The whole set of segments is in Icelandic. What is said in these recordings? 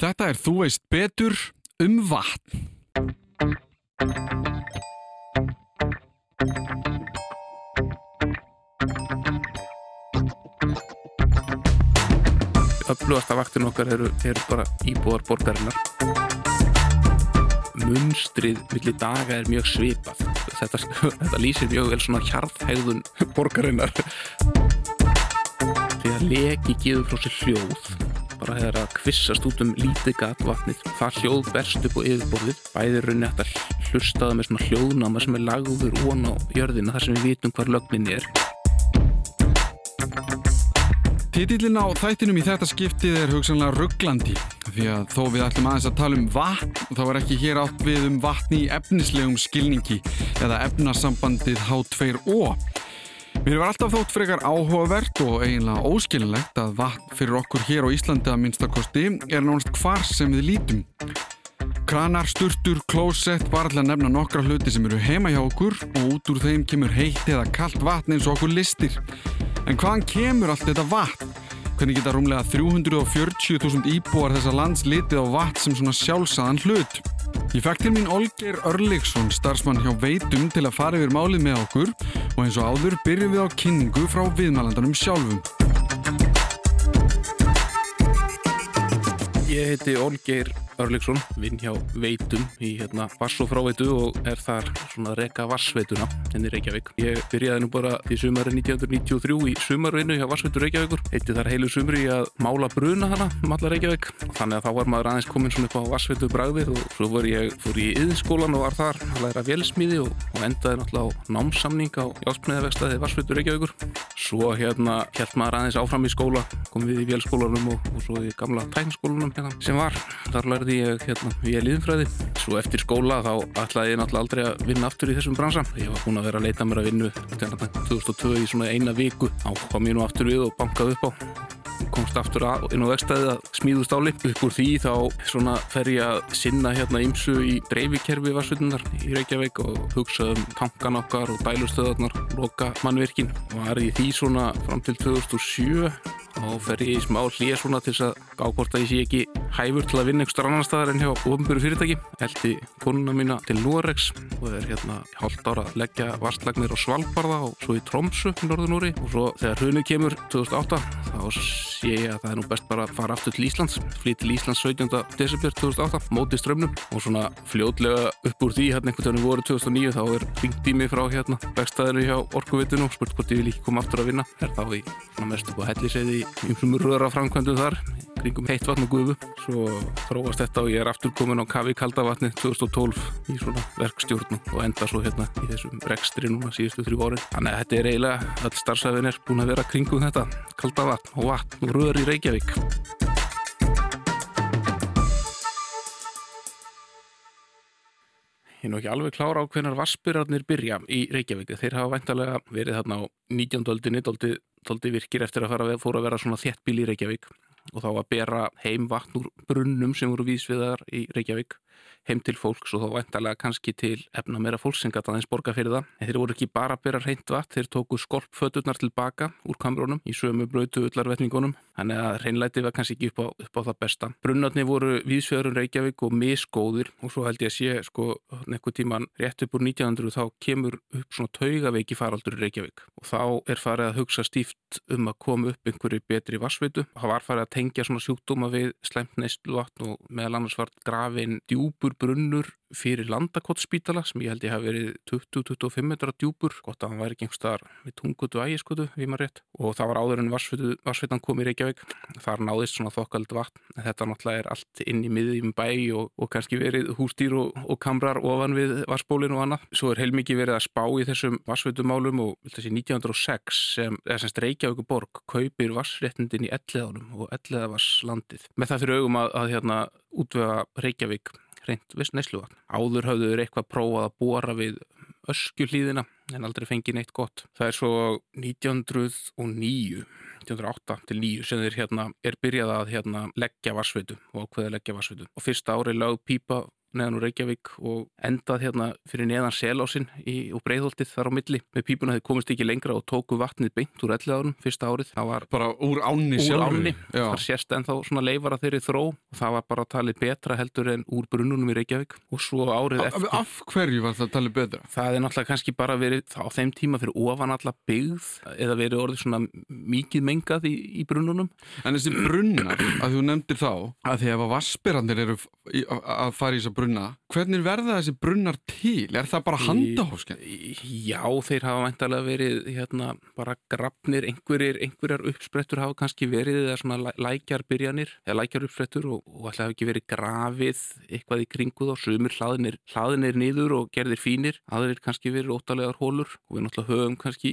Þetta er Þú veist betur um vatn. Öflugasta vaktin okkar eru, eru bara íbúar borgarinnar. Munstrið millir daga er mjög svipað. Þetta, þetta lýsir mjög vel svona hjarðhægðun borgarinnar. Að leki gefur frá sér hljóð bara þegar að kvissast út um lítið gatvatnið. Það hljóð berst upp á yfirborðið. Bæðir raunni hægt að hlustaða með svona hljóðnáma sem er lagður ón á jörðina þar sem við vitum hvar lögnin er. Titillin á þættinum í þetta skiptið er hugsanlega rugglandi því að þó við ætlum aðeins að tala um vatn þá er ekki hér átt við um vatn í efnislegum skilningi eða efnasambandið H2O. Mér var alltaf þótt frekar áhugavert og eiginlega óskilinlegt að vatn fyrir okkur hér á Íslandi að minnstakosti er nánast hvar sem við lítum. Kranar, sturtur, klósett, bara til að nefna nokkra hluti sem eru heima hjá okkur og út úr þeim kemur heitt eða kallt vatn eins og okkur listir. En hvaðan kemur allt þetta vatn? Hvernig geta rúmlega 340.000 íbúar þessa lands litið á vatn sem svona sjálfsaðan hlut? Ég fekk til mín Olger Örliksson, starfsmann hjá Veitum til að fara yfir málið með okkur og eins og áður byrjum við á kynningu frá viðmælandanum sjálfum. Ég heiti Olgeir Örliksson, vinn hjá Veitum í hérna Vass og fráveitu og er þar svona reka Vassveituna henni Reykjavík. Ég byrjaði nú bara í sumari 1993 í sumarvinnu hjá Vassveitu Reykjavíkur. Eitti þar heilu sumri að mála bruna hana um alla Reykjavík. Þannig að þá var maður aðeins komin svona upp á Vassveitu bragðið og svo var ég fór í yðinskólan og var þar að læra velsmíði og, og endaði náttúrulega á námsamning á jásmíðavegstaði Vassveitu Reykjavíkur. Svo hérna held maður aðeins áfram í skóla, kom við í velskólanum og, og svo í gamla tæknskólanum hérna, ég hérna við liðinfræði. Svo eftir skóla þá ætlaði ég náttúrulega aldrei að vinna aftur í þessum bransa. Ég var búin að vera að leita mér að vinna 2002 í svona eina viku. Þá kom ég nú aftur við og bankaði upp á komst aftur að, inn á vegstæði að smíðu stáli. Upp úr því þá svona fer ég að sinna hérna ymsu í dreifikerfi varsvitunar í Reykjavík og hugsa um tankan okkar og dælustöðarnar, loka mannvirkin. Var í því svona fram til 2007 og fer ég í smá hlýja svona til þess að gá hvort að ég sé ekki hæfur til að vinna einhver starf annar staðar en hjá ofnbjörðu fyrirtæki. Eldi konuna mína til Norex og er hérna hálft ára að leggja vastlagnir á Svalbardha og svo í Tromsu í Norðunúri og svo þegar hrunið kemur 2008 þá sé ég að það er nú best bara að fara aftur til Íslands flýtt til Íslands 17. desember 2008 móti strömmnum og svona fljótlega upp úr því hérna einhvern veginn voru 2009 þá er ringt í mig frá hérna vegstæðinu hjá Orkuvitinu og spurt hvort ég vil ekki koma aftur að vinna er þá í svona mestu búið helliseiði í umflumur röðra framkvæmdu þar kringum heitt vatn og gufu svo þróast þetta og ég er aftur komin á Kavi Kaldavatni 2012 í svona verkstjórn og enda svo hérna í þessum rekstri núna síðustu þrjú árin þannig að þetta er eiginlega, all starfsæfin er búin að vera kringum þetta kaldavatn og vatn og röður í Reykjavík Ég er nú ekki alveg klára á hvernar vassbyrjarnir byrja í Reykjavík þeir hafa væntalega verið þarna á 19. öldinni doldi virkir eftir að fara fóra að vera svona þéttbíl í Reykjavík og þá að bera heim vatn úr brunnum sem voru vísviðar í Reykjavík heim til fólks og þá væntalega kannski til efna meira fólks sem gata aðeins borga fyrir það. En þeir voru ekki bara að bera reynd vatn, þeir tóku skolpföturnar tilbaka úr kamrónum í sömu blötu öllarvetningunum. Þannig að reynlæti var kannski ekki upp á, upp á það besta. Brunnarni voru viðsveðurinn Reykjavík og misgóðir og svo held ég að sé sko nekkuð tíman rétt upp úr 1900 þá kemur upp svona taugaveiki faraldur í Reykjavík og þá er farið að hugsa stíft um að koma upp einhverju betri vassvitu. Það var farið að tengja svona sjúkdóma við sleimt neistluvatn og meðal annars var grafin djúpur brunnur fyrir landakotspítala sem ég held ég hafi verið 20-25 metra djúpur gott að hann væri ekki einhver staðar við tungutu ægiskutu, við maður rétt. Og það var áður en varsvitan kom í Reykjavík. Þar náðist svona þokkald vatn þetta náttúrulega er allt inn í miðjum bæ og, og kannski verið hústýr og, og kamrar ofan við varsbólinu og annað. Svo er heilmikið verið að spá í þessum varsvitumálum og þessi 1906 sem, sem Reykjavík borg kaupir varsréttindin í elleðanum og elleðavarslandið með það fyrir augum að, að hérna, útvega Reykjavík reynd viss neysluvatn. Áður hafður eitthvað prófað að bóra við öskjuhlýðina en aldrei fengið neitt gott. Það er svo 1909 1908 til 9 sem þeir hérna er byrjað að hérna leggja varsveitu og ákveða leggja varsveitu og fyrsta ári lög pípa neðan úr Reykjavík og endað hérna fyrir neðan selásinn og breiðholtið þar á milli með pípuna þeir komist ekki lengra og tóku vatnið beint úr elliðarum fyrsta árið. Það var bara úr ánni úr sjálfur. ánni, Já. það sést ennþá svona leifar að þeirri þró og það var bara talið betra heldur en úr brunnunum í Reykjavík og svo árið Af, eftir. af hverju var það talið betra? Það er náttúrulega kannski bara verið á þeim tíma fyrir ofan alla byggð eða verið orðið svona mikið mengað í, í brunnunum. En þessi brunnar, að þú nefndir þá, að brunna, hvernig verða þessi brunnar til? Er það bara handahóskend? Já, þeir hafa mæntalega verið hérna bara grafnir, einhverjir, einhverjar uppsprettur hafa kannski verið eða svona læ- lækjarbyrjanir eða lækjar uppsprettur og, og alltaf hafa ekki verið grafið eitthvað í kringu þá, sumir hlaðinir, hlaðinir niður og gerðir fínir, aðrir kannski verið óttalegar hólur og við náttúrulega höfum kannski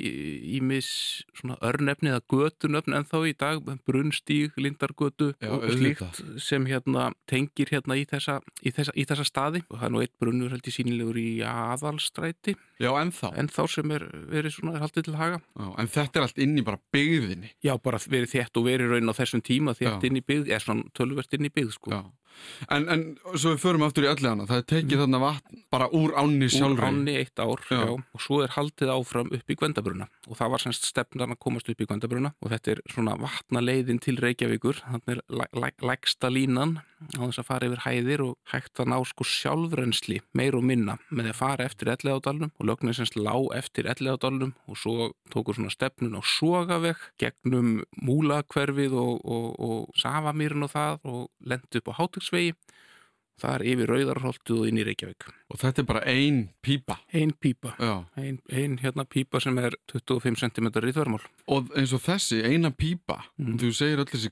ímis svona örnefni eða götunöfn en þá í dag, brunnstíg, lindargötu Já, og slíkt sem hérna tengir hérna í þessa, í þessa, í þessa staði og það er nú eitt brunnur held ég sínilegur í aðalstræti Já, en þá. en þá sem er verið svona er haldið til haga Já, en þetta er allt inn í bara byggðinni. já bara verið þétt og verið raun á þessum tíma þétt Já. inn í byggð, eða svona tölvert inn í byggð sko. Já. En, en svo við förum aftur í allegana, það er tekið þarna vatn bara úr ánni úr sjálfur. ánni eitt ár Já. já. og svo er haldið áfram upp í Gvendabruna og það var semst stefnan að komast upp í Gvendabruna og þetta er svona vatnaleiðin til Reykjavíkur þannig er læ- læ- lægsta línan á þess að fara yfir hæðir og hægt að ná sko sjálfrensli meir og minna með að fara eftir ellegadalunum og lögnin semst lá eftir ellegadalunum og svo tókur svona stefnun á Sogaveg gegnum Múlakverfið og, og, og Safamýrin og það og lendi upp á Hátegsvegi þar yfir Rauðarholtið og inn í Reykjavík Og þetta er bara ein pípa. ein pípa Já. ein, ein hérna pípa sem er 25 cm í þörmál Og eins og þessi, eina pípa, Mhm. þú segir öll þessi,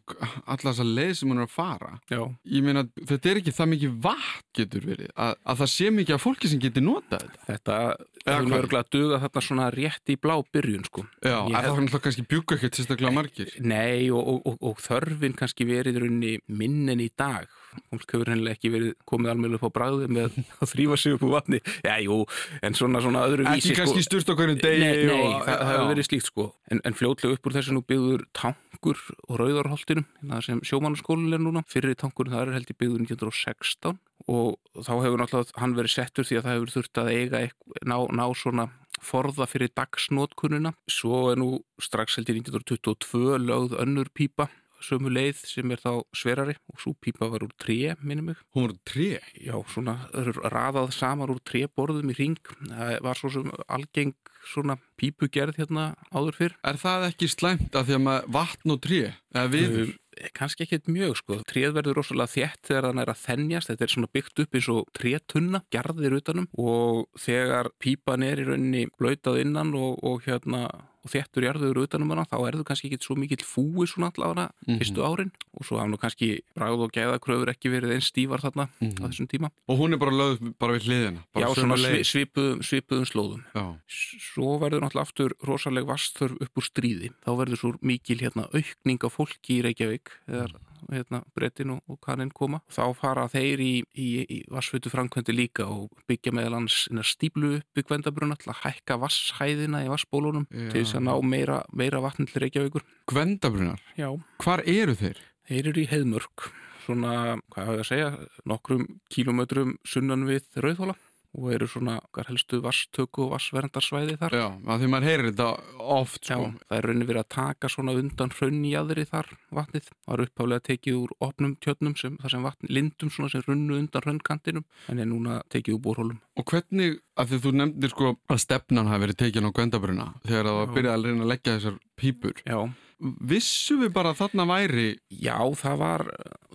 alla þessa leið sem hún er að fara. já, Ég meina, þetta er ekki það mikið vatn getur verið, að, að það sé mikið af fólki sem getur notað þetta. þetta Eða er örgulega að duga þarna svona rétt í blá byrjun sko Já, að held- það er kannski bjúka ekkert sérstaklega margir. Nei og, og, og, og þörfin kannski verið í rauninni minn en í dag fólk hefur hennilega ekki verið komið alveg upp á bræði með að þrýfa sig upp úr vatni Já, jú, en svona, svona öðru Ekki vísi kannski styrst á hverjum degi Nei, nei og, það, það hefur verið slíkt sko en, en fljótlega upp úr þessu nú byggður tankur og rauðarholtinum það sem sjómannaskólinn er núna. Fyrir tankurinn það er held ég byggður 1916 og þá hefur náttúrulega hann verið settur því að það hefur þurft að eiga ná, ná svona forða fyrir dagsnótkununa svo er nú strax held ég 1922 lögð önnur pípa sömu leið sem er þá sverari og svo pípa var úr tré, minnum mig Hún var tré. já, svona raðað saman úr tréborðum í ring það var svo sem algeng svona pípugerð hérna áður fyrr Er það ekki slæmt að því að maður vatn og tré? Eða viður? Um, kannski ekkit mjög sko tréð verður rosalega þétt þegar það er að þennjast þetta er svona byggt upp eins og trétunna gerðir utanum og þegar pípan er í rauninni blöytað innan og, og hérna og þéttur jarður utanum hana þá er það kannski ekkit svo mikill fúi svona allavega Mhm. fyrstu árin og svo hafa nú kannski bráð og gæðakröfur ekki verið einn stífar þarna á Mhm. þessum tíma Og hún er bara lögð bara við hliðina. Bara já svona svipuðum, svipuðum slóðum Já. svo verður náttúrulega aftur rosaleg vastþörf upp úr stríði. Þá verður svo mikil hérna, aukning á fólki í Reykjavík þegar hérna, brettin og, og kaninn koma. Þá fara þeir í, í, í vassfötu framkvæmdi líka og byggja meðal hans stíplu Gvendabrunna til að hækka vasshæðina í vassbólunum Já. til þess að ná meira, meira vatn til Reykjavíkur. Gvendabrunar. Já. Hvar eru þeir? Þeir eru í heiðmörk, svona, hvað hefur ég að segja, nokkrum kílómetrum sunnan við Rauðhóla og eru svona helstu vasstöku og vassverndarsvæði þar. Já, því maður heyrir þetta oft, Já, sko. það er rauninni verið að taka svona undan hraunjaðri þar vatnið. Það var upphaflega tekið úr opnum tjötnum sem, þar sem vatn lindum svona sem runnu undan hraunkantinum en er núna tekið úr bórhólum. Og hvernig, að því þú nefndir sko að stefnan hafi verið tekin á Gvendabruna þegar það var byrjað að reyna að leggja þessar pípur. Já, Vissu við bara að þarna væri... já það, var,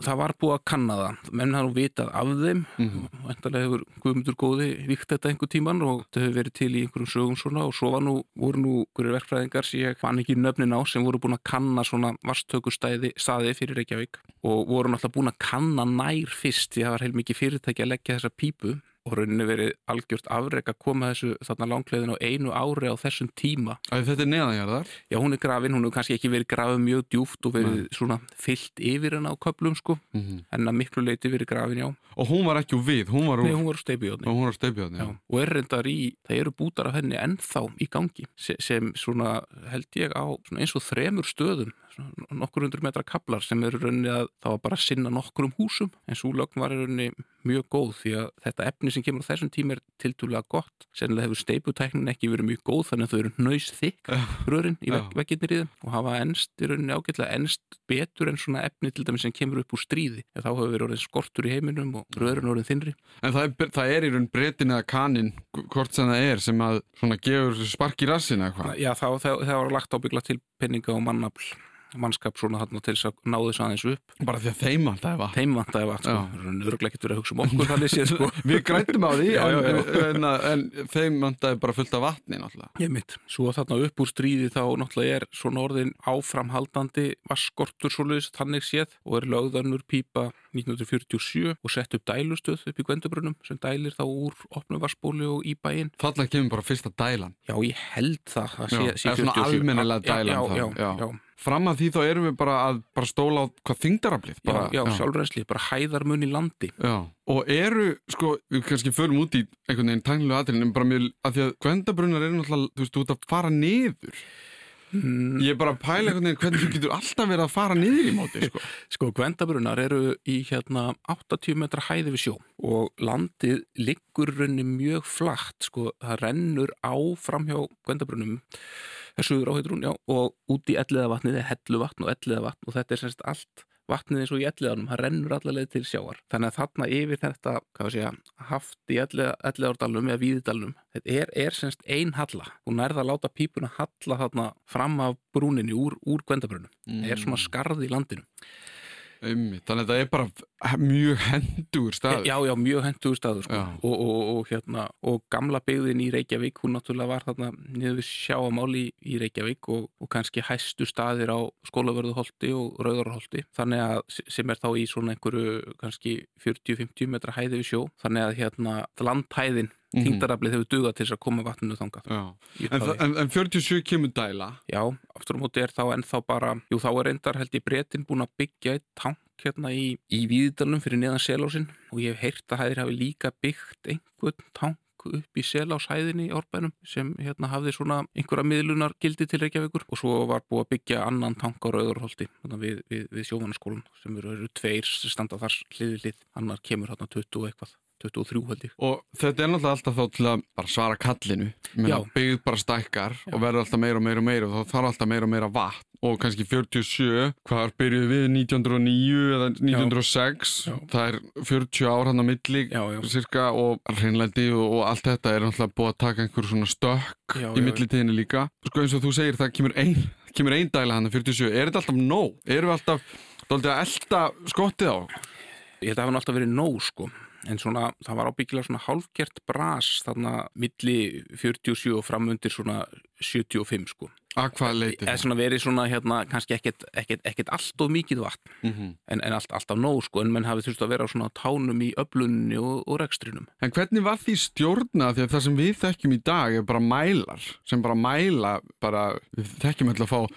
það var búið að kanna það. Menn hafa nú vitað af þeim. Mhm. Væntalega hefur Guðmundur góði vikt þetta einhver tíman og þetta hefur verið til í einhverjum sögum svona og svo var nú, voru nú einhverjir verkfræðingar sem ég fann ekki nöfnin á sem voru búin að kanna svona vastökustæði staði fyrir Reykjavík og voru náttúrulega búin að kanna nær fyrst því það var heilmikið fyrirtæki að leggja þessa pípu og rauninni verið algjört afrek að koma þessu þarna langleiðin á einu ári á þessum tíma. Að þetta er neðanjarðar. Já, hún er grafin, hún hefur kannski ekki verið grafið mjög djúft og verið svona fyllt yfir henn á köplum sko, Mm en að miklu leiti verið grafin, já. Og hún var ekki úr við, hún var úr... Nei, hún var steipjóðni. Og hún var á steipjáðni, Já, já. og er reyndar í, það eru bútar af henni ennþá í gangi sem, sem svona held ég á svona eins og þremur stöðum nokkur hundur metra kaplar sem eru rauninni að það var bara að sinna nokkrum húsum en svo lögn var rauninni mjög góð því að þetta efni sem kemur á þessum tíma er tiltúlega gott. Sennilega hefur steiputæknin ekki verið mjög góð þannig að þau eru nöys þykk rörin í Já. veggirnir í þeim og hafa ennst í rauninni ágætlega ennst betur en svona efni til dæmis sem kemur upp úr stríði. En þá hefur verið orðin skortur í heiminum og rörin orðin þinnri En það er, það er í raun breytin eða kanin, hvort sem það er, sem að svona gefur spark í rassina eitthvað. Já, þá, þá, þá var lagt ábyggla til penninga og mannafl mannskap svona þarna til að ná þess aðeins upp Bara því að þeim var. þeim vatn sko, nörgulega ekkert verið að hugsa um okkur þannig séð sko Við grættum á því, Já, já, já. En, en, en þeim vantaði bara fullt af vatni náttúrulega. Ég mitt, svo þarna upp úr stríði þá náttúrulega er svona orðin áframhaldandi vaskortur svoleiðis þannig séð og er lögðanur pípa 1947 og sett upp dælustöð upp í Gvendubrunum sem dælir þá úr opnum vassbóli og í bæinn. Þarna kemur bara fyrsta dælan. Já, ég held það að sé, sé eða svona 47. almennilega dælan já, já, já. já, Fram að því þá erum við bara að bara stóla á hvað þingdaraflið. já, Bara, já, sjálfrensli, bara hæðarmun í landi. Já, og eru, sko, við kannski förum út í einhvern veginn tæknilega aðrinn, en bara mjög, að því að gvendabrunnar eru náttúrulega, þú veist, út að fara niður. Mm, Ég er bara að pæla einhvern veginn hvernig þú getur alltaf verið að fara niður í móti, sko. Sko, Gvendabrunnar eru í hérna 80 metra hæði við sjó og landið liggur runni mjög flatt, sko, það rennur á framhjá Gvendabrunum suður á heitrún, já, og út í elliðavatnið er helluvatn og elliðavatn og þetta er semst allt vatnið eins og í elliðanum, það rennur allavega til sjávar. Þannig að þarna yfir þetta, hvað við segja, haft í elliðardalum eða víðidalum, þetta er, er semst ein halla og nærða að láta pípuna halla þarna fram af brúninni úr, úr Gvendabrunum. Það er svona skarð í landinu. Einmitt, þannig að það er bara mjög hendur staður. Já, já, mjög hendugur staður sko. Og, og, og, hérna, og gamla byggðin í Reykjavík, hún náttúrulega var þarna niður við sjáamáli í Reykjavík og, og kannski hæstu staðir á skólavörðuholti og rauðarholti þannig að sem er þá í svona einhverju kannski 40-50 metra hæði við sjó þannig að hérna landhæðin Mhm. þingdaraflið hefur dugað til þess að koma vatninu þangað. Í En, en, en 47 kemur dæla. Já, aftur á móti er þá ennþá bara, jú þá er reyndar held ég bretin búin að byggja eitt tank hérna í, í Víðdalum fyrir neðan selásinn og ég hef heyrt að hæðir hafi líka byggt einhvern tank upp í seláshæðinni í Árbænum sem hérna hafði svona einhverja miðlunar gildi til Reykjavíkur og svo var búið að byggja annan tank á Rauðurholti við, við, við sjómannaskólan sem eru, eru tveir standa þar hliði hlið, annar kemur hérna 20 og eitthvað 23 held ég. Og þetta er náttúrulega alltaf þá til að bara svara kallinu. Já. byggð bara stækkar og verður alltaf meira og meira og meira og þá þarf alltaf meira og meira vatn. Og kannski 47, hvað byrjuðu við 1909 eða 1906, Já. það er 40 ár hann á milli Já, já. cirka og hreinlendi og, og allt þetta er náttúrulega búið að taka einhver svona stökk Já, í já. millitíðinni líka. Sko eins og þú segir það kemur ein, kemur ein dæla hann 47, er þetta alltaf nóg? Erum við alltaf, að elta skottið á? Ég held að það hafa alltaf verið nóg sko en svona, það var ábyggilega svona hálfgert bras þarna milli 47 og framundir svona 75 sko. Að hvað leitið? Eða svona verið svona hérna kannski ekkert, ekkert, ekkert allt of mikið vatn Mm -hmm. en, en allt, alltaf nóg sko en menn hafi þurft að vera svona tánum í öflunni og, og rekstrinum. En hvernig var því stjórna því að það sem við þekkjum í dag er bara mælar sem bara mæla bara, við þekkjum alltaf að fá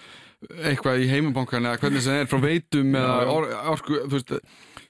eitthvað í heimabankan eða hvernig sem er frá veitum eða or, orku, þú veist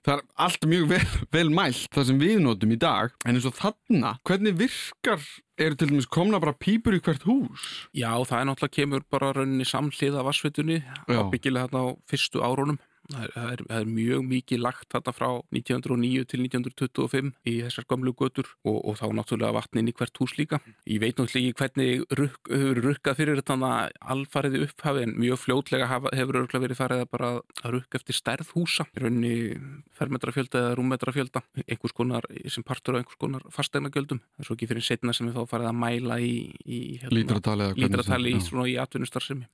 það er allt mjög vel, vel mælt það sem við notum í dag en eins og þarna, hvernig virkar eru til dæmis komna bara pípur í hvert hús Já, það er náttúrulega kemur bara rauninni samhliða vassvitunni Já. ábyggilega þarna á fyrstu árunum. Það er, það, er, það er mjög mikið lagt þarna frá 1909 til 1925 í þessar gömlu götur og, og þá náttúrulega vatnin í hvert hús líka. Ég veit náttúrulega ekki hvernig rukk, hefur rukkað fyrir þetta alfariði upphafi en mjög fljótlega hafa, hefur örgulega verið farið að bara að rukka eftir stærð húsa, í rauninni fermetrafjölda eða rúmmetrafjölda, einhvers konar sem partur á einhvers konar fastegnagjöldum. Það er svo ekki fyrir setna sem við þá farið að mæla í, í hérna, Lítratalið eða hvernig lítratali í, sem- já. svona í atvinnustarfsemi.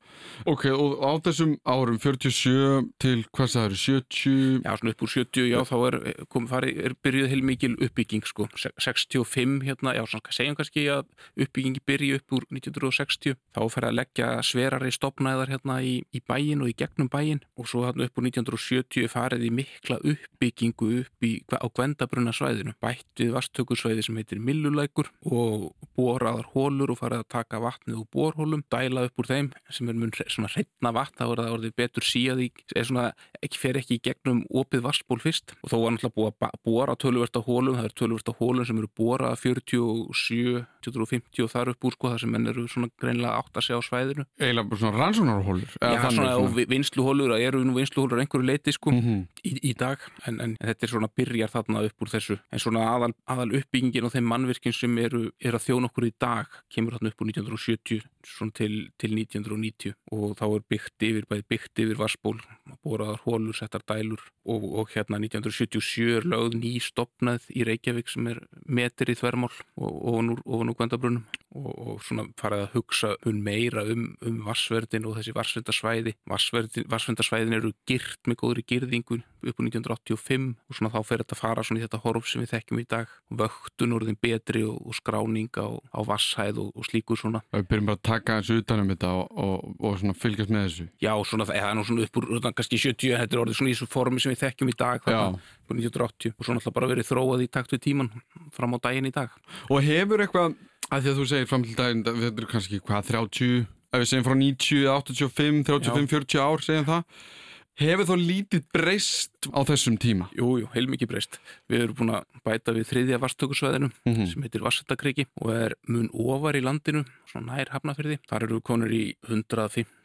Ok, og á þessum árum 47 til hvað það eru 70 Já, svona upp úr 70, já, þá er, kom, farið, er byrjuð heilmikil uppbygging, sko, Se- 65 hérna, já, svona, segjum kannski að uppbyggingi byrju upp úr 1960, þá fer að leggja sverari stopnæðar hérna í, í bæin og í gegnum bæin og svo hérna upp úr 1970 farið í mikla uppbyggingu upp í, á Gvendabrunna svæðinu, bætt við vastökusvæði sem heitir Millulækur og boraðar hólur og farið að taka vatnið úr borhólum, dæla upp úr þeim sem er mun svona hreitna vatn, þá er það orðið betur í, er svona ekki fer ekki í gegnum opið vassból fyrst. Og þó var náttúrulega búið að töluvert á hólum, það er töluvert á hólum sem eru borað 47, 250 og þar upp úr sko þar sem menn eru svona greinlega átt að segja á svæðinu. Bara svona rannsónarhólur Já, svona, og vi- vinsluhólur, það eru nú vinsluhólur einhverju leiti sko Mhm. í, í dag. En, en þetta er svona byrjar þarna upp úr þessu. En svona aðal, aðal uppbyggingin og þeim mannvirkin sem eru, eru að þjóna okkur í dag kemur þarna upp úr 1970 svona til, til 1990 og þá er byggt yfir, bæði byggt yfir vassból boraðar hólur, settar dælur og, og hérna 1977 er lögð ný stopnað í Reykjavík sem er metir í þvermál og ofan úr, ofan úr Gvendabrunum og, og svona farið að hugsa um meira um, um vassverðin og þessi vassvendarsvæði vassvendarsvæðin eru gyrt með góðri gyrðingun upp á 1985 og svona þá fer þetta að fara svona í þetta horf sem við þekkjum í dag. Vöktun orðin betri og, og skráning á, á vasshæð og, og slíkur svona. Við byrjum bara að taka þessu utanum þetta og, og, og svona fylgjast með þessu. Já svona það er nú svona upp úr utan, kannski 70 þetta er orðið svona í þessu formi sem við þekkjum í dag Já. þarna, upp á 1980 og svona alltaf bara verið þróað í takt við tíman fram á daginn í dag Og hefur eitthvað, að því að þú segir fram til daginn, þetta eru kannski hvað, 30, ef við segjum frá 90, 85, 35, 40 ár, segjum það, hefur þó lítið breyst á þessum tíma? Jú, jú, heilmikið breyst. Við erum búin að bæta við þriðja varstökusvæðinu Mhm. sem heitir Vassendakriki og er mun ofar í landinu, svona nær hafnafyrði. Þar eru við konur í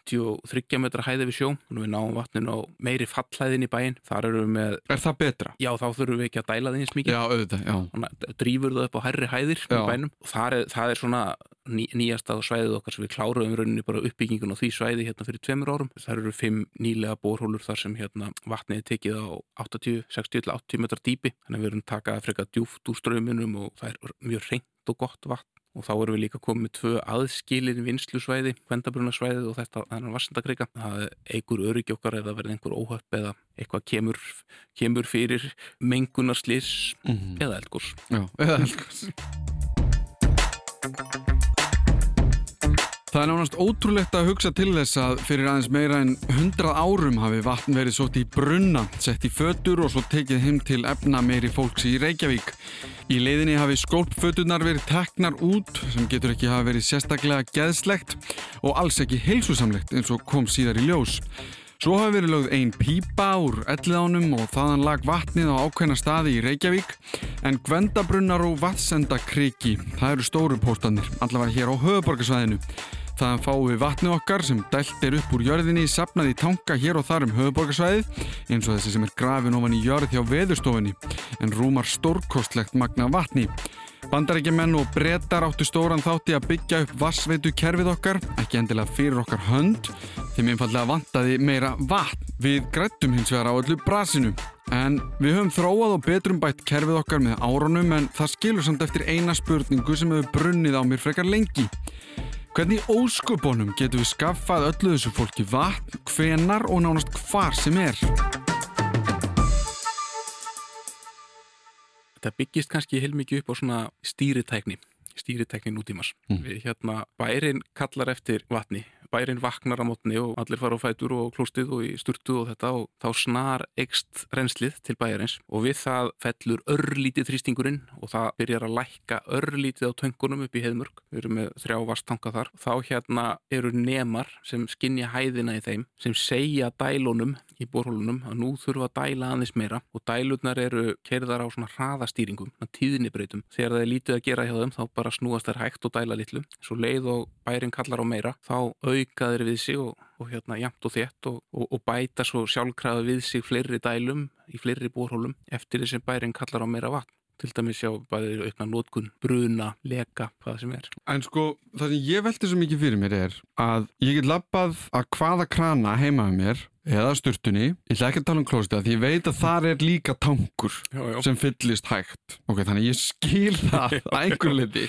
153 metra hæði við sjó og við náum vatninu á meiri fallhæðin í bæinn. Þar eru við með, Er það betra? já þá þurfum við ekki að dæla því eins mikið. Já, auðvitað, já. Þannig að drífur það upp á hærri hæðir í Já. bænum og það er, það er svona ný, nýjasta svæðið okkar sem við kláruðum í rauninni bara uppbyggingun á því svæði hérna fyrir tveimur árum. Það eru fimm nýlega bórhólur þar sem hérna vatnið er tekið á 80, 60 til 80 metrar dýpi þannig að við erum takað frekar djúft úr ströminum og það er mjög reynt og gott vatn og þá erum við líka komið tvö aðskilin vinslusvæði, kvendabrunasvæðið og þetta þannig vassendakreika. Það eigur öryggi okkar eða verði einhver óhöpp eða eitthvað kemur, kemur fyrir mengunarslis Mhm. eða eldgós. Já, eða eldgós. Það er nánast ótrúlegt að hugsa til þess að fyrir aðeins meira en 100 árum hafi vatn verið sótt í brunna, sett í fötur og svo tekið heim til efna meiri fólks í Reykjavík. Í leiðinni hafi skólpfötunar verið teknar út sem getur ekki hafa verið sérstaklega geðslegt og alls ekki heilsusamlegt eins og kom síðar í ljós. Svo hafi verið lögð ein pípa úr elliðánum og þaðan lag vatnið á ákveðna staði í Reykjavík en Gvendabrunnar og Vatsendakriki, það eru stóru póstanir, allavega hér á höfuborgarsvæðinu. Þaðan fáum við vatnið okkar sem dælt er upp úr jörðinni, sapnað í tanka hér og þar um höfuborgarsvæðið eins og þessi sem er grafin ofan í jörð hjá veðurstofunni en rúmar stórkostlegt magna vatni. Bandarækjumenn og brettar áttu stóran þátti að byggja upp vassveitu kerfið okkar, ekki endilega fyrir okkar hönd, þeim einfallega vantaði meira vatn. Við grættum hins vegar á öllu brasinu. En við höfum þróað og betrum bætt kerfið okkar með árunum en það skilur samt eftir eina spurningu sem hefur brunnið á mér frekar lengi. Hvernig óskupunum getum við skaffað öllu þessu fólki vatn, hvenar og nánast hvar sem er? Þetta byggist kannski heilmikið upp á svona stýritækni, stýritækni nútímas. Mm. Við hérna, bærin kallar eftir vatni, bærin vaknar á mótni og allir fara á fætur og klóstið og í sturtu og þetta og þá snar ekst renslið til bæjarins og við það fellur örlítið þrýstingurinn og það byrjar að lækka örlítið á töngunum upp í heiðmörk. Við erum með þrjá vastanga þar. Þá hérna eru nemar sem skinja hæðina í þeim sem segja dælunum í borhólunum að nú þurfa að dæla aðeins meira og dælurnar eru kerðar á svona hraðastýringum, tíðnibreytum. Þegar það er lítið að gera hjá þeim þá bara snúast þær hægt og dæla litlu. Svo leið og bærin kallar á meira þá auka þeir við sig og, og hérna jamt og þétt og, og, og bæta svo sjálfkrafa við sig fleiri dælum í fleiri borhólum eftir því sem bærin kallar á meira vatn. Til dæmis sjá bæðir aukna nótkun, bruna, leka, hvað sem er. En sko, það sem ég velti svo mikið fyrir mér er að ég get lappað að hvaða krana heima með mér eða sturtunni, ég ætla ekki að tala um klóstið því ég veit að þar er líka tankur Já, já. sem fyllist hægt ok, þannig að ég skil það að einhver liti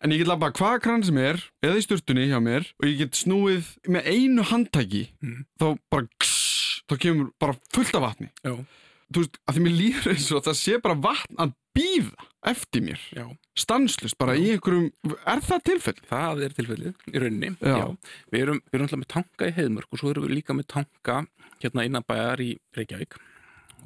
en ég get lappað hvaða kran sem er eða í sturtunni hjá mér og ég get snúið með einu handtæki Mm. þá bara kss, þá kemur bara fullt af vatni Já, þú veist, að því mér líður eins og það sé bara vatn að býða eftir mér já. stanslust bara í einhverjum er það tilfell? Það er tilfellið í rauninni. Já. Við erum, við erum alltaf með tanka í heiðmörk og svo erum við líka með tanka hérna innan bæjar í Reykjavík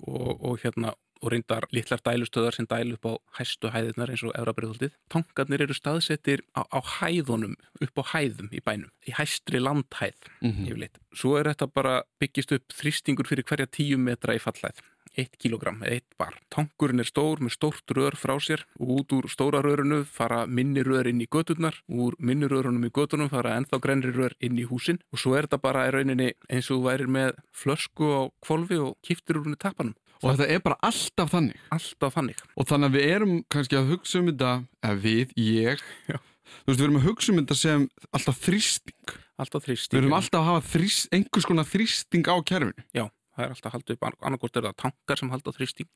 og, og hérna og reyndar litlar dælustöðar sem dælu upp á hæstu hæðirnar eins og Eurabriðhaldið. Tankarnir eru staðsettir á, á hæðunum, upp á hæðum í bænum, í hæstri landhæð Mhm. yfirleitt. Svo er þetta bara byggist upp þrýstingur fyrir hverja tíu metra í fallæð. 1 kilogram eða 1 bar. Tankurinn er stór með stórt rör frá sér og út úr stóra rörinu fara minni rör inn í göturnar úr minni rörunum í götunum fara ennþá grenri rör inn í húsin og svo er þetta bara í rauninni eins og þú værir með flösku á kvolfi og kiftir úr henni tappanum. Og þetta er bara alltaf þannig. Alltaf þannig. Og þannig að við erum kannski að hugsa um þetta, eða við, ég, Já. þú veist, við erum að hugsa um þetta sem alltaf þrýsting. Alltaf þrýsting. Við erum alltaf að hafa þrýst, einhvers konar þrýsting á kerfinu. Já, það er alltaf haldið upp, annarkort er það tankar sem halda þrýsting.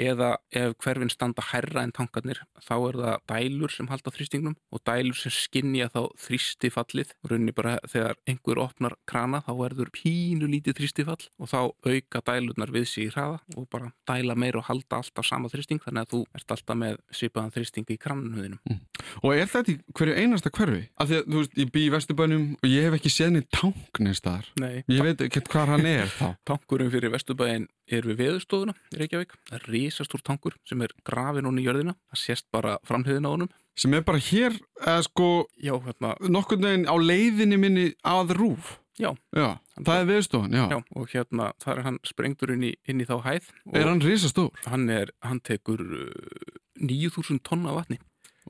Eða ef hverfin standa hærra en tankarnir þá er það dælur sem halda þrýstingnum og dælur sem skinja þá þrýstifallið rauninni bara þegar einhver opnar krana þá verður pínu lítið þrýstifall og þá auka dælurnar við sig í hraða og bara dæla meira og halda alltaf sama þrýsting þannig að þú ert alltaf með svipaðan þrýsting í krannuðinum Og er þetta í hverju einasta hverfi? Af því að, þú veist, ég bý í Vesturbænum og ég hef ekki séð niður tank neins. Nei, Ég veit ekki hvað hann er þá. tankurinn fyrir Vesturbæin er við veðustofuna í Reykjavík það er risastór tankur sem er grafin hún í jörðina það sést bara framhliðin á honum Sem er bara hér, eða sko, Já, hérna, nokkurn veginn á leiðinni minni að rúf. Já. Já, það er viðstofan, já. Já, og hérna, þar er hann sprengtur inn í, inn í þá hæð Er hann risastór? hann, er, hann tekur uh, 9000 tonna vatni.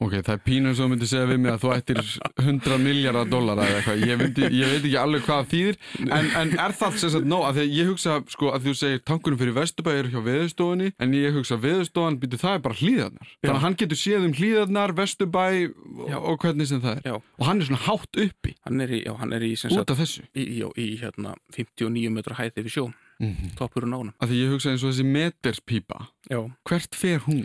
Ok, það er pínu eins og þú myndir segja við mig að þú ættir 100 miljardar dólar eða eitthvað. Ég, myndi, ég veit ekki alveg hvað þýðir, en, en er það sem sagt nóg? Af því að ég hugsa, sko, að þú segir tankurinn fyrir Vesturbæ er hjá veðustofunni, en ég hugsa veðustofan, býtu það er bara hlýðarnar. Þannig að hann getur séð um hlýðarnar, Vesturbæ og, Já. hvernig sem það er. Já. Og hann er svona hátt uppi, Hann er í, já, hann er í, sem út sagt, af þessu. í, já, í hérna, 59 metra hæð yfir sjó, Mm toppurinn á honum. Af því ég hugsa eins og þessi meterspípa, Já. hvert fer hún?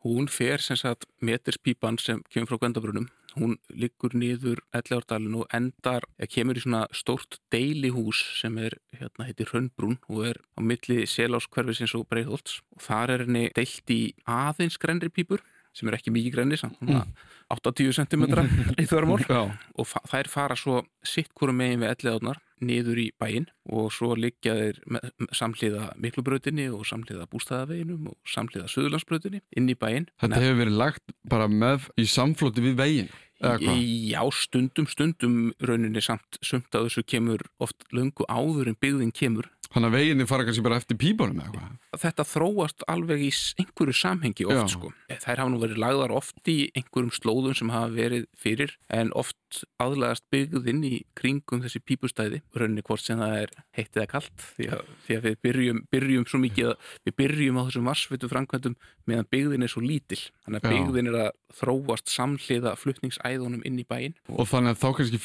Hún fer sem sagt meterspípan sem kemur frá Gvendabrunum. Hún liggur niður Ellegárdalinn og endar, kemur í svona stórt deilihús sem er, hérna, heitir Hrönnbrún og er á milli Seláskverfisins og Breiðholts. Og þar er henni deilt í aðeins grenri pípur sem er ekki mikið samt svona 80 cm í þörmól og fa þær fara svo sitt hverju megin við elliðárnar niður í bæinn og svo liggja þeir samhliða miklubrautinni og samhliða bústæðaveginum og samhliða söðurlandsbrautinni inn í bæinn. Þetta hefur verið lagt bara með í samflóti við veginn? Já, stundum, stundum rauninni samt sumt að þessu kemur oft löngu áður en byggðin kemur. Þannig að veginni fara kannski bara eftir pípunum eða hvað? Þetta þróast alveg í einhverju samhengi oft Já. sko. Þær hafa nú verið lagðar oft í einhverjum slóðum sem hafa verið fyrir en oft aðlagast byggðin í kringum þessi pípustæði rauninni hvort sem það er heitt eða kalt því því að við byrjum, byrjum svo mikið að við byrjum á þessum vassvitu framkvæmdum meðan byggðin er svo lítil þannig að Já. byggðin er að þróast samhliða flutningsæðunum inn í bæinn Og þannig að þá kannski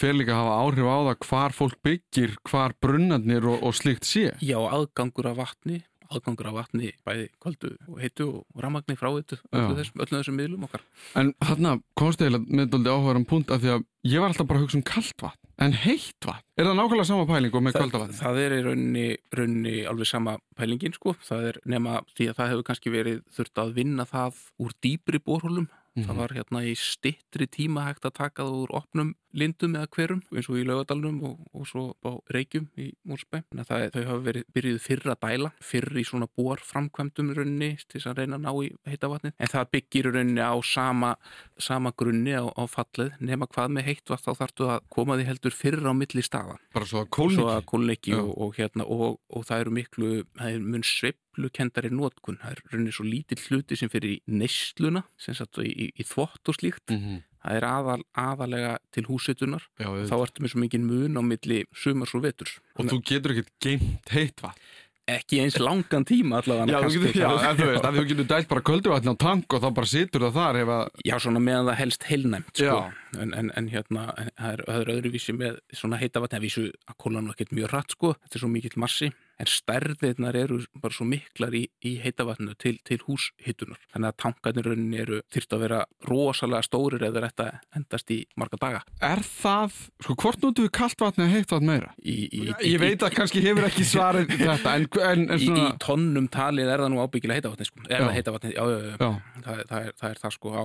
að sé. Já, aðgangur af vatni aðgangur af vatni bæði kvöldu og heitu og rammagni frá heitu öllu þessum, öllu þessum miðlum okkar En þarna komst eiginlega með dóldi áhugaðan punkt af því að ég var alltaf bara að hugsa um kalt vatn. En heitt vatn? Er það nákvæmlega sama pæling og með kalda vatn? það er í rauninni, rauninni alveg sama pælingin sko, það er nema því að það hefur kannski verið þurft að vinna það úr dýpri borhólum Mhm. það var hérna í stittri tíma hægt að taka það úr opnum lindum eða hverum eins og í laugadalunum og, og svo á reykjum í Múrsbæ þannig að þau hafa verið byrjuð fyrr að dæla fyrr í svona bor framkvæmdum í rauninni til þess að reyna að ná í heita vatni en það byggir rauninni á sama, sama grunni á, á fallið. Nema hvað með heitt vatn þá þarftu að koma því heldur fyrr á milli staða. Bara svo að svo kólni að kólniki og, og, hérna, og, og það eru miklu það er mun sveiflukendari nótkun það er rauninni svo lítill hluti sem fyrir í neysluna sem sagt í, í, í þvott og slíkt. Mm -hmm. það er aðal, aðalega til húsitunar Já, þá þá... ertu með svo mikið mun á milli sumars og veturs. Og þú getur ekkert geimt heitt vatn. ekki eins langan tíma allavega Já, þú getur, já, þú veist, þú getur dælt bara köldu vatn á tank og þá bara situr það þar ef að... Já, svona meðan það helst heilnæmt sko. En, en, en hérna það er, það öðruvísi með svona heita vatni að vísu að kóla nú ekkert mjög rætt sko. þetta er svo mikill massi en stærðirnar eru bara svo miklar í, í heita vatninu til, til húshittunar þannig að tankarnir rauninni eru þyrft að vera rosalega stórir eða þetta endast í marga daga Er það, sko, hvort notum við kalt vatn eða heitt vatn meira? í, í, Ég veit að kannski hefur ekki svarið þetta, en, en, en í, í svona... tonnum talið er það nú ábyggilega heita vatni sko. er Já. það heita vatni, já, já, já, Já, Það, það, er, það er það sko á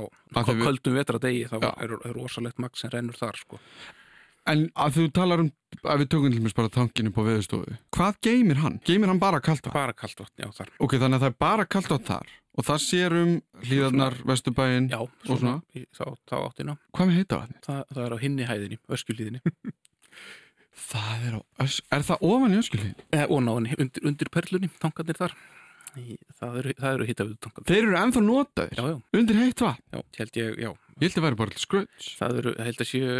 köldum vetradegi þá Já. er, rosalegt magn sem rennur þar sko. En að þú talar um, að við tökum til mér bara tankin upp á veðustofu, hvað geymir hann? Geymir hann bara kalt vatn? bara kalt vatn, já þar Ok, þannig að það er bara kalt vatn þar og það sér um hlýðarnar, vesturbæin, já, svona? svona, í, þá, þá áttina hvað með heita vatni? það, það er á hinni hæðinni, öskjulíðinni Það er á, ös- er það ofan í öskulíðin? eh, og náðinni, undir, undir perlunni, tankarnir þar það eru, það eru hitta við tankarnir Þeir eru ennþá notaðir já, já, undir heitt vatn. já, held ég, já Ég held að væri bara skröts. það eru, held að séu,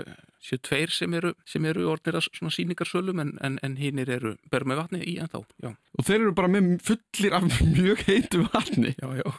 séu tveir sem eru, sem eru orðnir að svona sýningarsölum en, en, en hinnir eru ber með vatni í en þá, já, Og þeir eru bara með fullir af mjög heitu vatni. já, já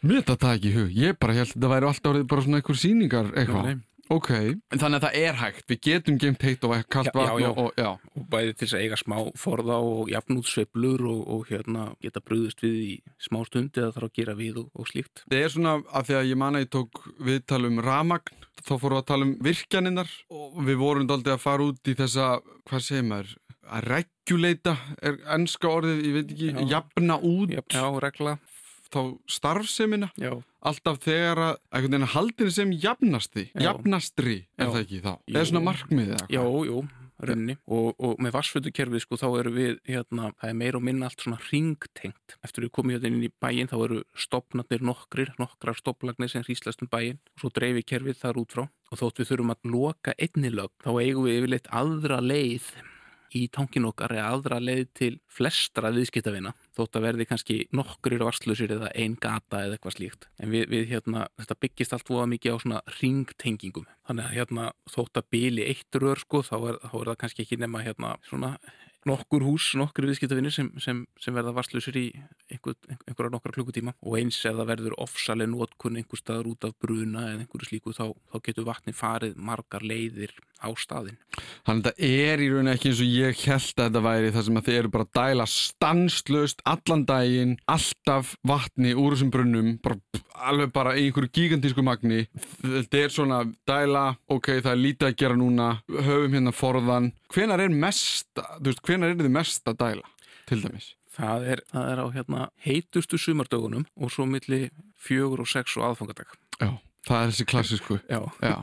Mér þetta það ekki hug. Ég bara held að þetta væri alltaf orðið bara svona einhver sýningar eitthvað. Nei, nei. Ok, en þannig að það er hægt. Við getum geimt heitt og kallt vatn og, og og bæði til þess að eiga smá forða og jafnútsveiflur og, og hérna geta brúðist við í smá stund eða þarf að gera við og, og slíkt. Það er svona að því að ég man að ég tók viðtal um ramagn, þá fórum við að tala um virkjaninnar og við vorum daldið að fara út í þessa, hvað segir maður, að reguleita er ennska orðið, ég veit ekki, jafna út. Já regla þá starfsemina, Já, alltaf þegar að haldinu sem jafnasti, Já. jafnastri, er Já. það ekki þá? Jú. Er svona markmiðið já, jú, rauninni og, og með vassfötukerfið sko þá eru við hérna, það er meira og minna allt svona ringtengt eftir við komum hérna inn í bæinn þá eru stopnarnir nokkrir, nokkrar stoplagnir sem hríslast um bæinn og svo dreifi kerfið þar út frá og þótt við þurfum að loka einni lög þá eigum við yfirleitt aðra leið í tankin okkar eða aðra leið til flestra viðskiptavina þótt að verði kannski nokkrir varslusir eða ein gata eða eitthvað slíkt. En við, við hérna, þetta byggist allt voða mikið á svona ringtengingum. Þannig að hérna þótt að bíli eitt rör sko þá er, þá er það kannski ekki nema hérna svona nokkur hús, nokkur viðskiptavinir sem, sem, sem verða varslusir í einhver, einhverja nokkra klukkutíma og eins ef það verður ofsaleg nótkunn einhver staðar út af bruna eða einhverju slíku þá, þá getur vatni farið margar leiðir á staðin Þannig að þetta er í rauninni ekki eins og ég held að þetta væri það sem að þið eru bara að dæla stanslöst allan daginn, alltaf vatni úr þessum brunnum, bara alveg bara einhverju gigantísku magni. Þetta er svona dæla, ok, það er lítið að gera núna, höfum hérna forðan. Hvenar er mest, þú veist, hvenar er þið mest að dæla, til dæmis? Það er, það er á hérna heitustu sumardögunum og svo milli fjögur og sex og aðfangadag. Já, það er þessi klassísku. Já, Já.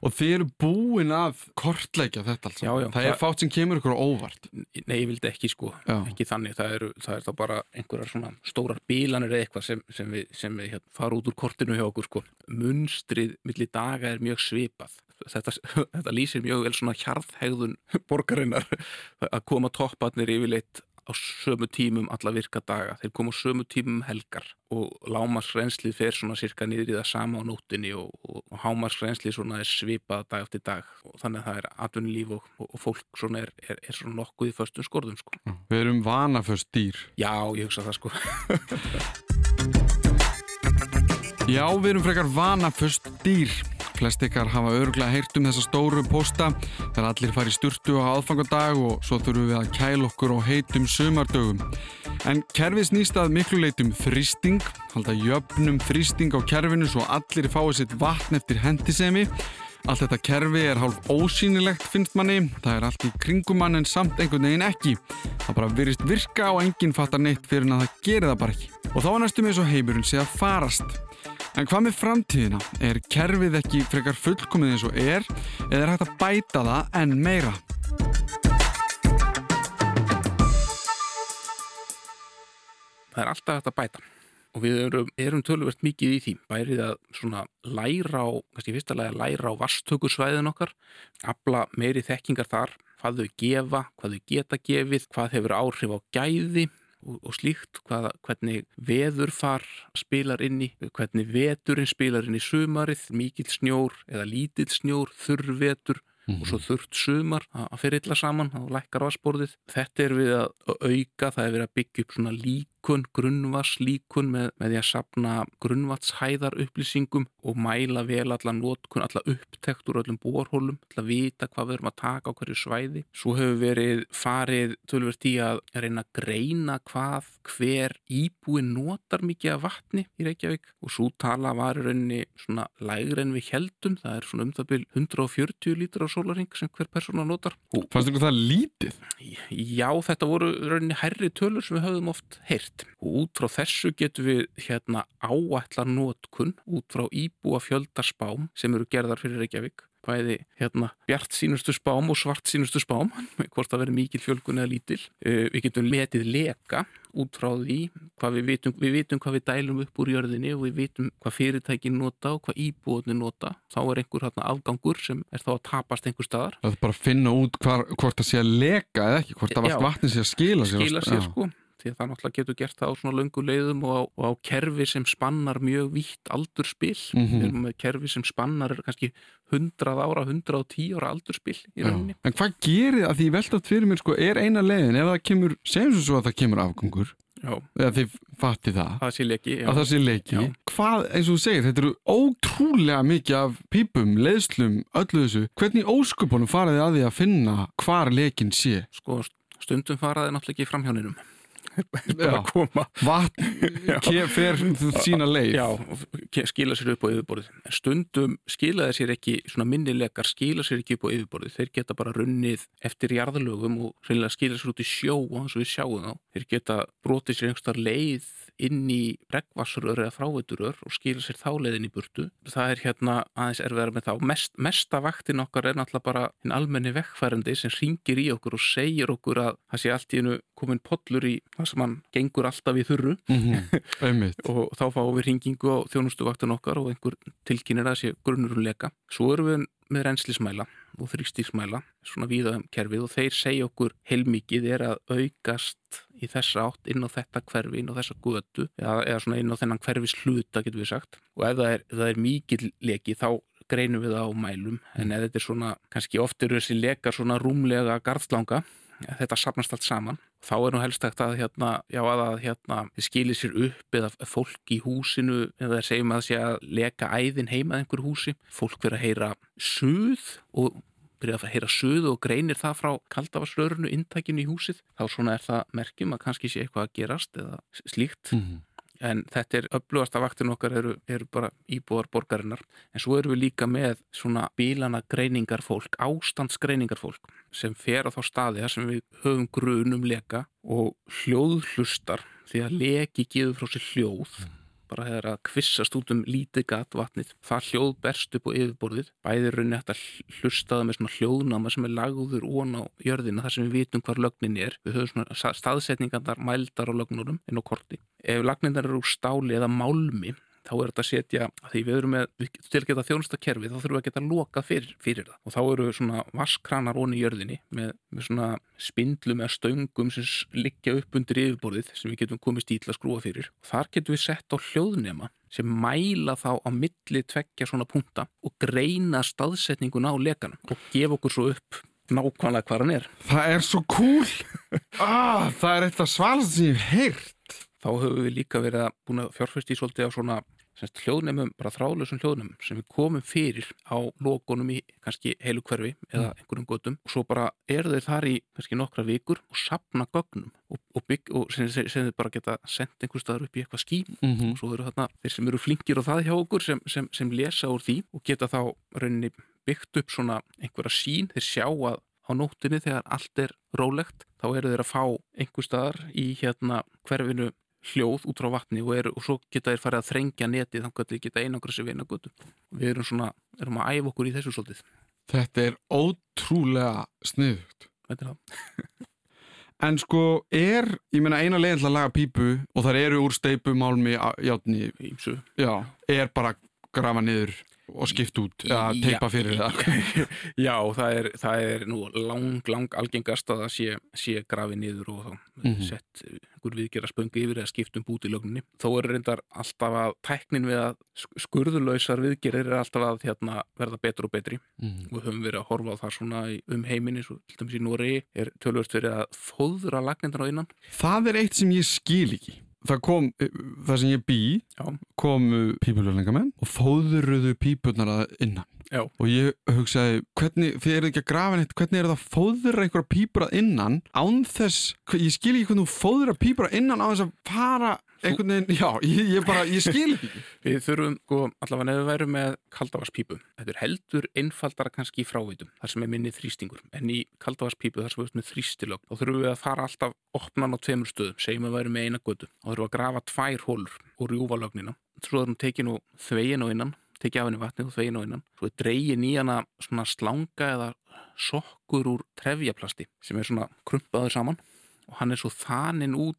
Og þið eru búin að kortleikja þetta alls. Það er það- fátt sem kemur ykkur óvart. nei, ég vildi ekki sko, Já. ekki þannig, það, eru, það er þá bara einhverjar svona stórar bílanir eða eitthvað sem, sem við, sem við hérna, fara út úr kortinu hjá okkur sko. Munstrið milli daga er mjög svipað. Þetta, þetta lýsir mjög vel svona hjarðhegðun borgarinnar að koma topparnir yfirleitt á sömu tímum alla virka daga. Þeir koma á sömu tímum um helgar og lámarsrenslið fer svona cirka niður í það sama á nóttinni og, og, og hámarsrenslið svona er svipað dag eftir dag og þannig að það er atvinnulíf og, og, fólk svona er, er, er svona nokkuð í föstum skorðum sko. Við erum vanaföst dýr. Já, ég hugsa það sko. Já, við erum frekar vanaföst dýr. Flest ykkar hafa örgulega heyrt um þessa stóru posta þegar allir fari sturtu á aðfangadag og svo þurfum við að kæla okkur á heitum sumardögum. En kerfið snýst að miklu leitum þrýsting, halda jöfnum þrýsting á kerfinu svo allir fái sitt vatn eftir hendisemi. Allt þetta kerfi er hálf ósýnilegt finnst manni, það er allt í kringum mann en samt einhvern veginn ekki. Það bara virðist virka og enginn fattar neitt fyrir en að það gerir það bara ekki. Og þá er næstum eins og heimurinn sé að farast. En hvað með framtíðina? Er kerfið ekki frekar fullkomið eins og er eða er hægt að bæta það enn meira? það er alltaf þetta bæta og við erum, erum töluvert mikið í því bærið að svona læra á kannski fyrsta lagi að læra á vastökusvæðin okkar afla meiri þekkingar þar hvað þau gefa, hvað þau geta gefið hvað hefur áhrif á gæði og, og slíkt, hvað, hvernig veðurfar spilar inn í hvernig veturinn spilar inn í sumarið mikill snjór eða lítill snjór þurr vetur og svo þurft sumar að fyrir illa saman og lækkar vassborðið. Þetta er við að auka, það er verið að byggja upp svona líkun, grunnvasslíkun með, með því að sapna grunnvatshæðar upplýsingum og mæla vel alla notkun, alla upptekt úr öllum borhólum, alla vita hvað við erum að taka á hverju svæði. Svo hefur verið farið tölvert í að reyna að greina hvað hver íbúi notar mikið af vatni í Reykjavík og svo tala var í rauninni svona lægri en við heldum, það er svona um það byrj 140 lítur á sólaring sem hver persóna notar. Og, Fannst ykkur það lítið? já, þetta voru rauninni hærri tölur sem við höfðum oft heyrt og út frá þessu getum við hérna áætla notkun út frá íbúa fjöldarspám sem eru gerðar fyrir Reykjavík. Bæði hérna bjart sínustu spám og svart sínustu spám hvort það verður mikil fjölgun eða lítil. Uh, við getum letið leka út frá því hvað við vitum, við vitum hvað við dælum upp úr jörðinni og við vitum hvað fyrirtækin nota og hvað íbúðinni nota. Þá er einhver hérna afgangur sem er þá að tapast einhver staðar. Það er bara að finna út hvar, hvort það sé að leka eða ekki, hvort það vatni sé að skila sér skila Já. sér sko því að það náttúrulega getur gert það á svona löngu leiðum og á, og á kerfi sem spannar mjög vítt aldurspil við erum með kerfi sem spannar kannski 100 ára, 110 ára aldurspil í rauninni. En hvað gerir að því veltast fyrir mér sko, er eina leiðin? Ef það kemur, segjum svo að það kemur afgangur Já, eða þið fatti það það að það sé leiki hvað, eins og þú segir, þetta eru ótrúlega mikið af pípum, leiðslum öllu þessu, hvernig óskupunum faraði að því að finna hvar leikin sé? Sko stundum faraði náttúrulega ekki framhjóninum bara koma. Vatn fer sína leið. Já, skila sér upp á yfirborðið. En stundum skilaði sér ekki svona minnilekar skila sér ekki upp á yfirborðið. Þeir geta bara runnið eftir jarðalögum og skila sér út í sjó og og við sjáum þá. Þeir geta brotið sér einhverstar leið inn í bregvassrör eða fráviturör og skila sér þá leiðin í burtu. Það er hérna aðeins erfiðar með þá. Mest, mesta vaktin okkar er náttúrulega bara hinn almenni vekkfærandi sem ringir í okkur og segir okkur að það sé allt í hennu komin pollur í það sem hann gengur alltaf í þurru. Mhm, einmitt. Og þá fáum við ringingu á þjónustuvaktun okkar og einhver tilkynir að sé grunnur leka. Svo erum við með reynslismæla og þrýstíksmæla svona víða um kerfið og þeir segja okkur heilmikið er að aukast í þessa átt inn á þetta hverfi, inn á þessa götu eða, eða svona inn á þennan hverfis hluta getur við sagt. Og ef það er, er mikill leki þá greinum við það á mælum. En ef þetta er svona, kannski oft eru þessi lekar svona rúmlega garðlanga þetta sapnast allt saman þá er nú helst hægt að hérna, já að að hérna þið skilir sér upp eða fólk í húsinu eða þeir segjum að það sé að leka æðin heima að einhverju húsi. Fólk verður að heyra suð og byrja að heyra suð og greinir það frá kaldavarsrörunu intakinu í húsið þá svona er það merkjum að kannski sé eitthvað að gerast eða slíkt. Mhm. en þetta er upplugasta vaktin okkar eru, eru bara íbúar borgarinnar. En svo erum við líka með svona bílana greiningar fólk, ástandsgreiningar fólk sem fer á þá staði þar sem við höfum grunum leka og hljóðhlustar því að leki gefur frá sér hljóð bara þegar að kvissast út um lítið gat vatnið, það hljóð berst upp á yfirborðið, bæðir raunin þetta hlustaða með svona hljóðnáma sem er lagður ón á jörðina þar sem við vitum hvar lögnin er, við höfum svona sta- staðsetningarnar mældar á lögnurum inn á korti. Ef lagnindar eru úr stáli eða málmi þá er þetta að setja, því við erum með til að geta þjónusta kerfi, þá þurfum við að geta lokað fyrir, fyrir það. Og þá eru svona vaskranar onni í jörðinni með, með svona spindlum eða stöngum sem liggja upp undir yfirborðið sem við getum komist í til að skrúa fyrir. Og þar getum við sett á hljóðnema sem mæla þá á milli tveggja svona punta og greina staðsetningun á lekanum og gefa okkur svo upp nákvæmlega hvað hann er. Það er svo cool ah, Það er eitthvað hef heyrt. Þá höfum við líka verið að búin að fjárfæst í svolítið á svona semst, hljóðnemum, bara þrálausum hljóðnemum sem við komum fyrir á lokunum í kannski heilu hverfi eða einhverjum götum. Og svo bara eru þeir þar í kannski nokkra vikur og sapna gögnum og, og, bygg, og sem, sem, sem þeir bara geta sendt einhver staðar upp í eitthvað skím mm -hmm. og svo eru þarna þeir sem eru flinkir á það hjá okkur sem, sem, sem lesa úr því og geta þá rauninni byggt upp svona einhverja sín þeir sjá að á nóttinni þegar allt er rólegt þá eru þeir að fá einhver staðar í hérna hverfinu hljóð út frá vatni og, eru, og svo geta þeir farið að þrengja netið þannig að þeir geta einangra sér vinna götu við erum svona, erum að æfa okkur í þessu svolítið Þetta er ótrúlega sniðugt Þetta er það. En sko er, ég meina eina leiðin til að laga pípu og þar eru úr steipu, málmi, járni, Ímsu. já, er bara grafa niður og skipt út Já. teipa fyrir það Já, það er, það er nú lang, lang algengast að það sé, sé grafið niður og þá Mhm. sett einhver viðgerra spöngi yfir eða skiptum bút í lögninni. Þó er reyndar alltaf að tæknin við að sk- skurðulausar viðgerðir er alltaf að hérna, verða betur og betri. mm. Við höfum verið að horfa á það svona í- um heiminni, svo til dæmis í Noregi er tölvöld verið að fóðra lagnindar á innan. Það er eitt sem ég skil ekki Það kom, eh, það sem ég bý Já. komu pípulöfningamenn og fóðuruðu pípurnar að innan Já. og ég hugsaði, hvernig, þið eru ekki að grafa neitt hvernig er það að fóðura einhverja pípur að innan án þess, ég skil ekki hvernig þú fóðura pípur að innan á þess að fara einhvern veginn, já, ég, ég bara, ég skil ekki. Við þurfum, sko, allavega ef við værum með kaldavaspípu, þetta er heldur einfaldara kannski í fráveitum, þar sem er minni þrýstingur, en í kaldavaspípu þar sem við erum með þrýstilögn, þá þurfum við að fara alltaf opnan á tveimur stöðum, segjum að við værum með eina götu, þá þurfum við að grafa tvær hólur og rjúfa lögnina, svo er hún tekin og þvegin á innan tekið af henni vatnið og þvegin á innan. Svo er dregin í hana svona slanga eða sokkur úr trefjaplasti sem er svona krumpaður saman. Og hann er svo þaninn út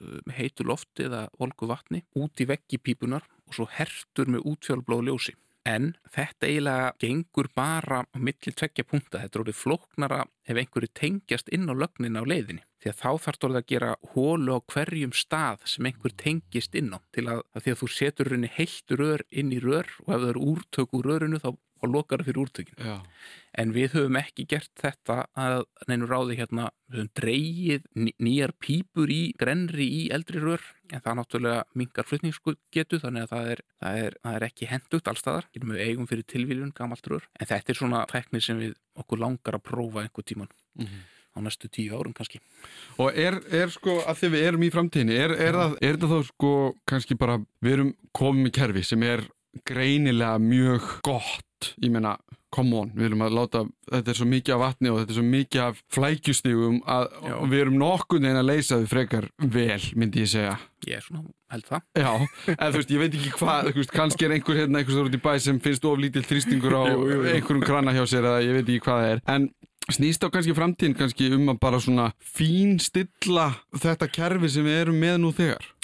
með heitu lofti eða volgu vatni út í veggi pípunar og svo hertur með útfjálblóð ljósi En þetta eiginlega gengur bara á milli tveggja punta. Þetta er orðið flóknara ef einhverju tengjast inn á lögnin á leiðinni. Því að þá þarf þú að gera hólu á hverjum stað sem einhver tengist inn á. Til að, að því að þú setur rauninni heilt rör inn í rör og ef það eru úrtök úr rörinu þá lokar það fyrir úrtökinu. Já. En við höfum ekki gert þetta að neinu ráði hérna, við höfum dreyið nýjar pípur í grenri í eldri rör, en það náttúrulega mingar flutningsgetu, þannig að það er, það er, það er ekki hendugt allstaðar, getum við eigum fyrir tilvíljun, gamalt rör, en þetta er svona tekni sem við okkur langar að prófa einhver tíman. Mm -hmm á næstu tíu árum kannski. Og er, er sko að því við erum í framtíðinni, er, er, það, er það þá sko kannski bara, við erum komið með kerfi sem er greinilega mjög gott ég meina, come on, við erum að láta þetta er svo mikið af vatni og þetta er svo mikið af flækjustígum að við erum nokkun en að leysa þau frekar vel myndi ég segja. Ég er svona held það. Já, eða þú veist, ég veit ekki hvað kannski er einhver hérna, einhver stór út í bæ sem finnst of lítill þrýstingur á einhverjum krana hjá sér eða ég veit ekki hvað það er en snýst á kannski framtíðin kannski um að bara svona fín stilla þetta kerfi sem við erum með nú þegar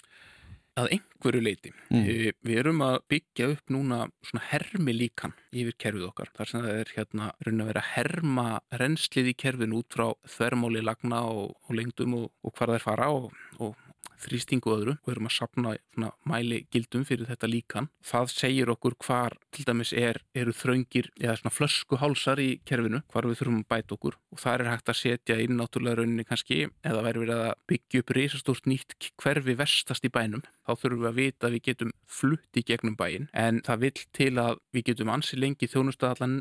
að einhverju leiti. Mm. Við, erum að byggja upp núna svona hermi líkan yfir kerfið okkar. Þar sem það er hérna raun að vera herma renslið í kerfin út frá þvermáli lagna og, og lengdum og, og hvar það er fara og, og þrýstingu öðru og erum að sapna svona, mæli gildum fyrir þetta líkan. Það segir okkur hvar til dæmis er, eru þraungir eða svona flöskuhálsar í kerfinu, hvar við þurfum að bæta okkur og það er hægt að setja inn náttúrulega rauninni kannski eða verður við að byggja upp reysastórt nýtt hverfi vestast í bænum. Þá þurfum við að vita að við getum flutt í gegnum bæin en það vil til að við getum ansi lengi þjónustu allan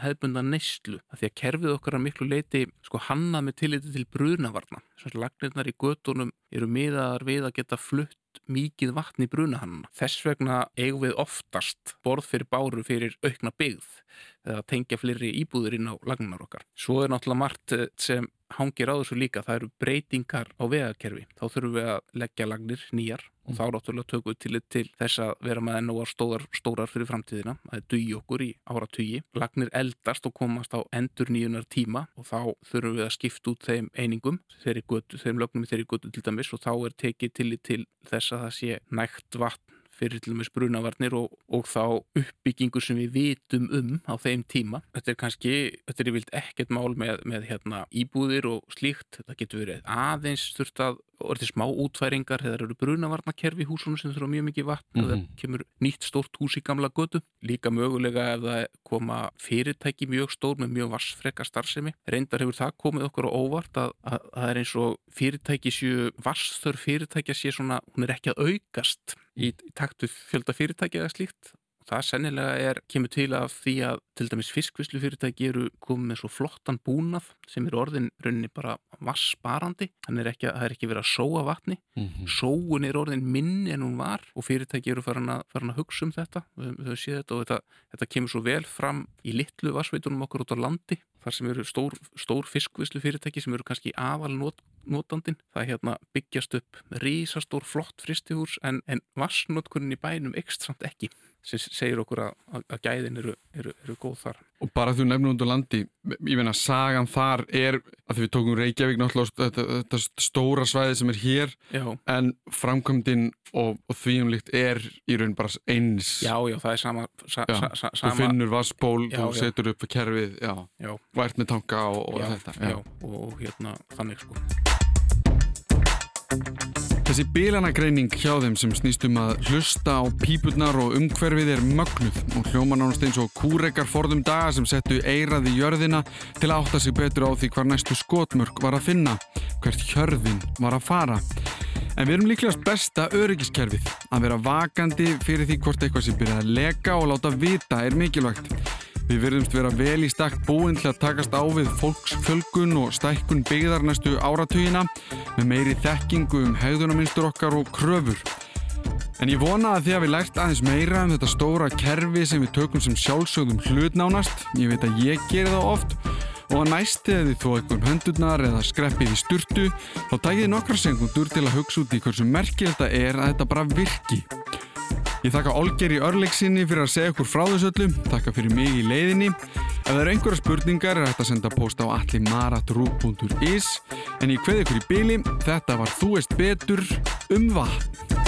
hefðbundan neyslu. Því að kerfið okkar að miklu leiti sko hannað með tilliti til brúnavarna. Svona lagnirnar í gödunum eru miðaðar við að geta flutt mikið vatn í brunahanna. Þess vegna eigum við oftast borð fyrir báru fyrir aukna byggð eða tengja fleiri íbúður inn á lagnar okkar. Svo er náttúrulega margt eh, sem hangir á þessu líka, það eru breytingar á vegakerfi. Þá þurfum við að leggja lagnir nýjar og mm. þá náttúrulega tökum við til, til þess að vera með enn og stórar, stórar fyrir framtíðina. Það er dugi okkur í ára tugi. Lagnir eldast og komast á endur nýjunar tíma og þá þurfum við að skipta út þeim einingum, þeim lögnum þeirri götu til dæmis og þá er tekið til, til þess að það sé nægt vatn fyrir til og með sprunavarnir og, og þá uppbyggingu sem við vitum um á þeim tíma. Þetta er kannski, þetta er vilt ekkert mál með, með hérna, íbúðir og slíkt. Þetta getur verið aðeins þurft að orðið smá útfæringar þegar eru brunavarnakerfi húsunum sem þurfa mjög mikið vatn mm -hmm. eða kemur nýtt stórt hús í gamla götu líka mögulega ef það koma fyrirtæki mjög stór með mjög vassfreka starfsemi reyndar hefur það komið okkur á óvart að það er eins og fyrirtæki séu vassþör fyrirtækja sé svona hún er ekki að aukast í, í taktu fjölda fyrirtæki eða slíkt Það sennilega er, kemur til af því að til dæmis fiskvislu fyrirtæki eru komið með svo flottan búnað sem er orðin rauninni bara vassbarandi. Þannig að það er ekki verið að sóa vatni. Mm -hmm. Sóun er orðin minni en hún var og fyrirtæki eru farin að, farin að hugsa um þetta. Við höfum séð þetta og þetta, þetta kemur svo vel fram í litlu vassveitunum okkur út á landi. Þar sem eru stór, stór fiskvislu fyrirtæki sem eru kannski aval not, notandin. Það hérna byggjast upp rísastór flott fristihús en, en vassnotkunnin í bænum ekst samt ekki sem segir okkur að, að gæðin eru, eru, eru góð þar. Og bara þú nefnum undir landi, ég meina sagan þar er að við tókum Reykjavík náttúrulega þetta, þetta stóra svæði sem er hér já. en framkvæmdinn og, og þvíumlikt er í raun bara eins. Já, já, það er sama. Sa, já, sa, sa, þú finnur vassból, þú setur upp kerfið, já, vært með tanka og, og þetta. Já, og hérna þannig sko. Þessi bílanagreining hjá þeim sem snýstum að hlusta á pípurnar og umhverfið er mögnuð og hljóma nánast eins og kúrekar forðum daga sem settu eirað í jörðina til að átta sig betur á því hvar næstu skotmörk var að finna, hvert hjörðin var að fara. En við erum líklegast besta öryggiskerfið. Að vera vakandi fyrir því hvort eitthvað sem byrja að leka og láta vita er mikilvægt. Við verðumst vera vel í stakk búinn til að takast á við fólksfölgun og stækkun byggðar næstu áratugina með meiri þekkingu um hegðunarmynstur okkar og kröfur. En ég vona að því að við lært aðeins meira um þetta stóra kerfi sem við tökum sem sjálfsögðum hlutnánast, ég veit að ég ger það oft, og að næsti eða þið þó eitthvað höndurnar eða skreppið í sturtu, þá tækið nokkra segundur til að hugsa út í hversu merkilegt það er að þetta bara virki. Ég þakka Olgeri Örleiksinni fyrir að segja okkur frá þessu öllu, þakka fyrir mig í leiðinni. Ef það eru einhverja spurningar er hægt að senda post á allimaratru.is en ég kveði ykkur í byli, þetta var Þú veist betur um vatn.